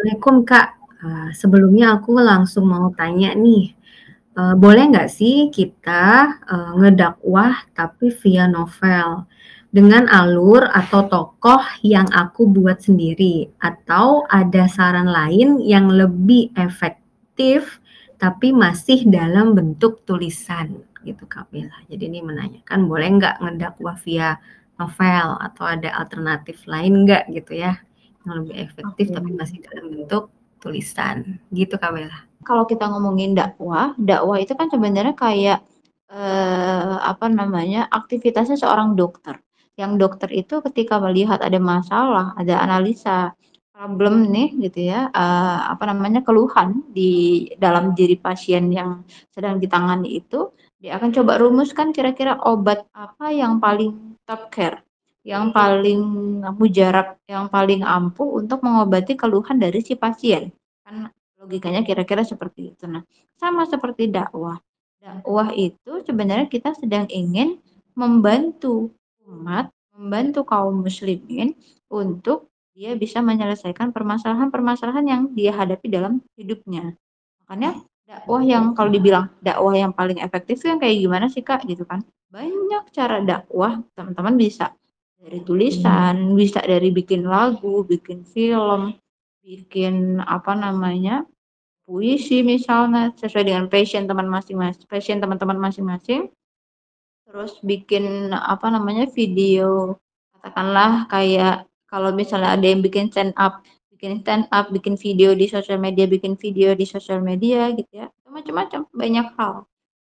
Assalamualaikum Kak, eee, sebelumnya aku langsung mau tanya nih, eee, boleh nggak sih kita, eee, ngedakwah tapi via novel, dengan alur atau tokoh yang aku buat sendiri? Atau ada saran lain yang lebih efektif, tapi masih dalam bentuk tulisan? Gitu Kak Bella. Jadi ini menanyakan boleh nggak ngedakwah via novel atau ada alternatif lain nggak gitu ya, yang lebih efektif Oke. tapi masih dalam bentuk tulisan, gitu Kak Bella. Kalau kita ngomongin dakwah, dakwah itu kan sebenarnya kayak, eee, apa namanya, aktivitasnya seorang dokter. Yang dokter itu ketika melihat ada masalah, ada analisa problem nih gitu ya, eee, apa namanya, keluhan di dalam diri pasien yang sedang ditangani itu, dia akan coba rumuskan kira-kira obat apa yang paling top care, yang paling mujarab, yang paling ampuh untuk mengobati keluhan dari si pasien. Kan logikanya kira-kira seperti itu. Nah, sama seperti dakwah. Dakwah itu sebenarnya kita sedang ingin membantu umat, membantu kaum muslimin untuk dia bisa menyelesaikan permasalahan-permasalahan yang dia hadapi dalam hidupnya. Makanya dakwah yang kalau dibilang dakwah yang paling efektif itu yang kayak gimana sih, Kak, gitu kan. Banyak cara dakwah, teman-teman bisa dari tulisan, bisa dari bikin lagu, bikin film, bikin apa namanya, puisi misalnya sesuai dengan passion teman masing-masing passion teman-teman masing-masing. Terus bikin apa namanya, video katakanlah kayak kalau misalnya ada yang bikin stand up, bikin stand up, bikin video di sosial media bikin video di sosial media gitu ya, macam-macam, banyak hal.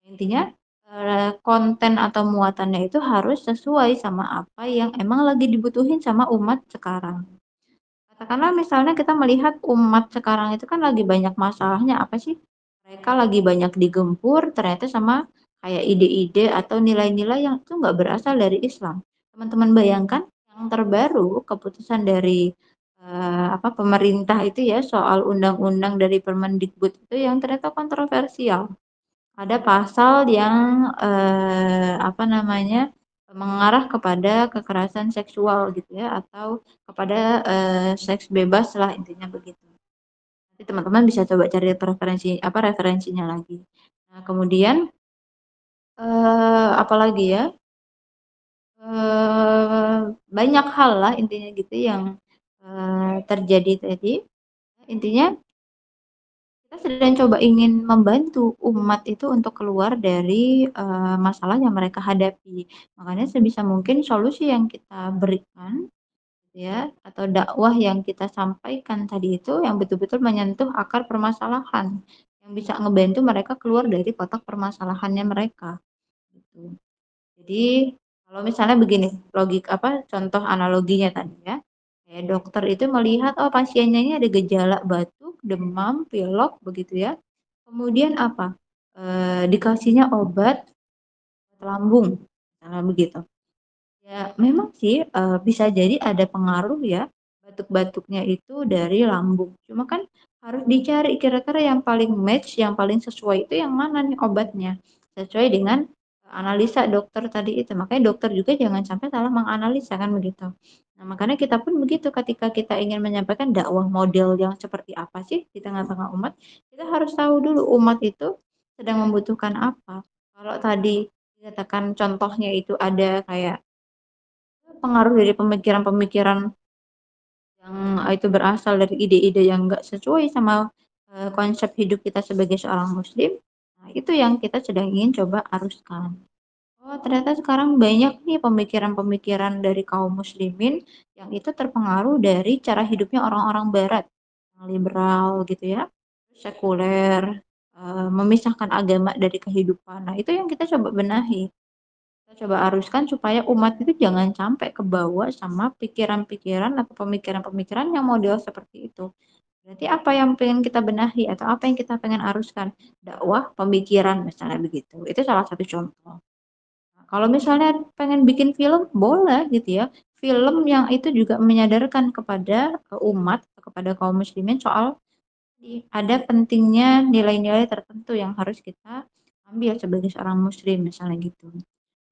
Intinya, konten atau muatannya itu harus sesuai sama apa yang emang lagi dibutuhin sama umat sekarang. Katakanlah misalnya kita melihat umat sekarang itu kan lagi banyak masalahnya apa sih? Mereka lagi banyak digempur ternyata sama kayak ide-ide atau nilai-nilai yang itu nggak berasal dari Islam. Teman-teman bayangkan yang terbaru keputusan dari, eee, apa, pemerintah itu ya soal undang-undang dari Permendikbud itu yang ternyata kontroversial. Ada pasal yang, eee, apa namanya, mengarah kepada kekerasan seksual gitu ya atau kepada, eee, seks bebas lah intinya begitu. Nanti teman-teman bisa coba cari preferensi apa, referensinya lagi. Nah kemudian eee, apalagi ya? Eee, banyak hal lah intinya gitu yang, eee, terjadi tadi. Intinya kita sedang coba ingin membantu umat itu untuk keluar dari, eee, masalah yang mereka hadapi. Makanya sebisa mungkin solusi yang kita berikan, ya, atau dakwah yang kita sampaikan tadi itu yang betul-betul menyentuh akar permasalahan, yang bisa ngebantu mereka keluar dari kotak permasalahannya mereka, gitu. Jadi kalau misalnya begini, logik apa, contoh analoginya tadi ya, kayak dokter itu melihat, oh pasiennya ini ada gejala batuk, demam, pilek, begitu ya. Kemudian apa, eee, dikasihnya obat lambung, misalnya begitu. Ya memang sih, eee, bisa jadi ada pengaruh ya, batuk-batuknya itu dari lambung. Cuma kan harus dicari kira-kira yang paling match, yang paling sesuai itu yang mana nih obatnya, sesuai dengan analisa dokter tadi itu. Makanya dokter juga jangan sampai salah menganalisa kan begitu. Nah makanya kita pun begitu ketika kita ingin menyampaikan dakwah model yang seperti apa sih di tengah-tengah umat, kita harus tahu dulu umat itu sedang membutuhkan apa. Kalau tadi dikatakan contohnya itu ada kayak pengaruh dari pemikiran-pemikiran yang itu berasal dari ide-ide yang nggak sesuai sama, eee, konsep hidup kita sebagai seorang muslim, nah itu yang kita sedang ingin coba aruskan. Oh ternyata sekarang banyak nih pemikiran-pemikiran dari kaum muslimin yang itu terpengaruh dari cara hidupnya orang-orang barat, liberal gitu ya, sekuler, eee, memisahkan agama dari kehidupan. Nah itu yang kita coba benahi. Kita coba aruskan supaya umat itu jangan sampai kebawa sama pikiran-pikiran atau pemikiran-pemikiran yang model seperti itu. Berarti apa yang pengen kita benahi atau apa yang kita pengen aruskan? Dakwah, pemikiran, misalnya begitu. Itu salah satu contoh. Nah kalau misalnya pengen bikin film, boleh gitu ya. Film yang itu juga menyadarkan kepada, eee, umat, kepada kaum muslimin soal ada pentingnya nilai-nilai tertentu yang harus kita ambil sebagai seorang muslim, misalnya gitu.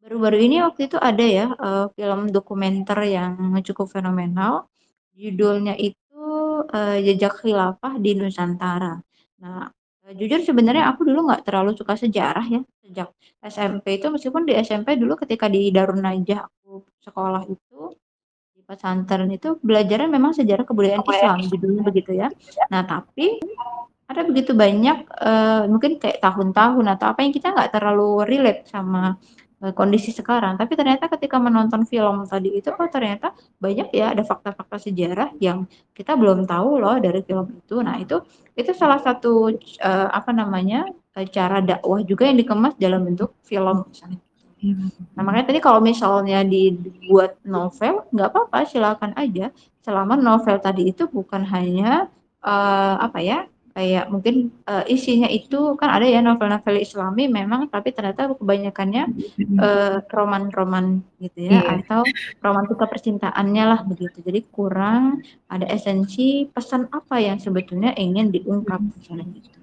Baru-baru ini waktu itu ada ya, eee, film dokumenter yang cukup fenomenal, judulnya itu, eee, jejak khilafah di Nusantara. Nah, eee, jujur sebenarnya aku dulu nggak terlalu suka sejarah ya, sejak SMP itu meskipun di SMP dulu ketika di Darun Najah aku sekolah itu, di pesantren itu belajarnya memang sejarah kebudayaan Islam judulnya begitu ya. Nah tapi, ada begitu banyak, eee, mungkin kayak tahun-tahun atau apa yang kita nggak terlalu relate sama, kondisi sekarang, tapi ternyata ketika menonton film tadi itu, oh ternyata banyak ya ada fakta-fakta sejarah yang kita belum tahu loh dari film itu. Nah itu itu salah satu, eee, apa namanya, eee, cara dakwah juga yang dikemas dalam bentuk film misalnya. Iya, Nah makanya tadi kalau misalnya dibuat novel, nggak apa-apa silakan aja, selama novel tadi itu bukan hanya, eee, apa ya, kayak mungkin, eee, isinya itu kan ada ya novel-novel Islami memang tapi ternyata kebanyakannya, eee, roman-roman gitu ya Iya. atau romantika percintaannya lah begitu. Jadi kurang ada esensi pesan apa yang sebetulnya ingin diungkap misalnya gitu.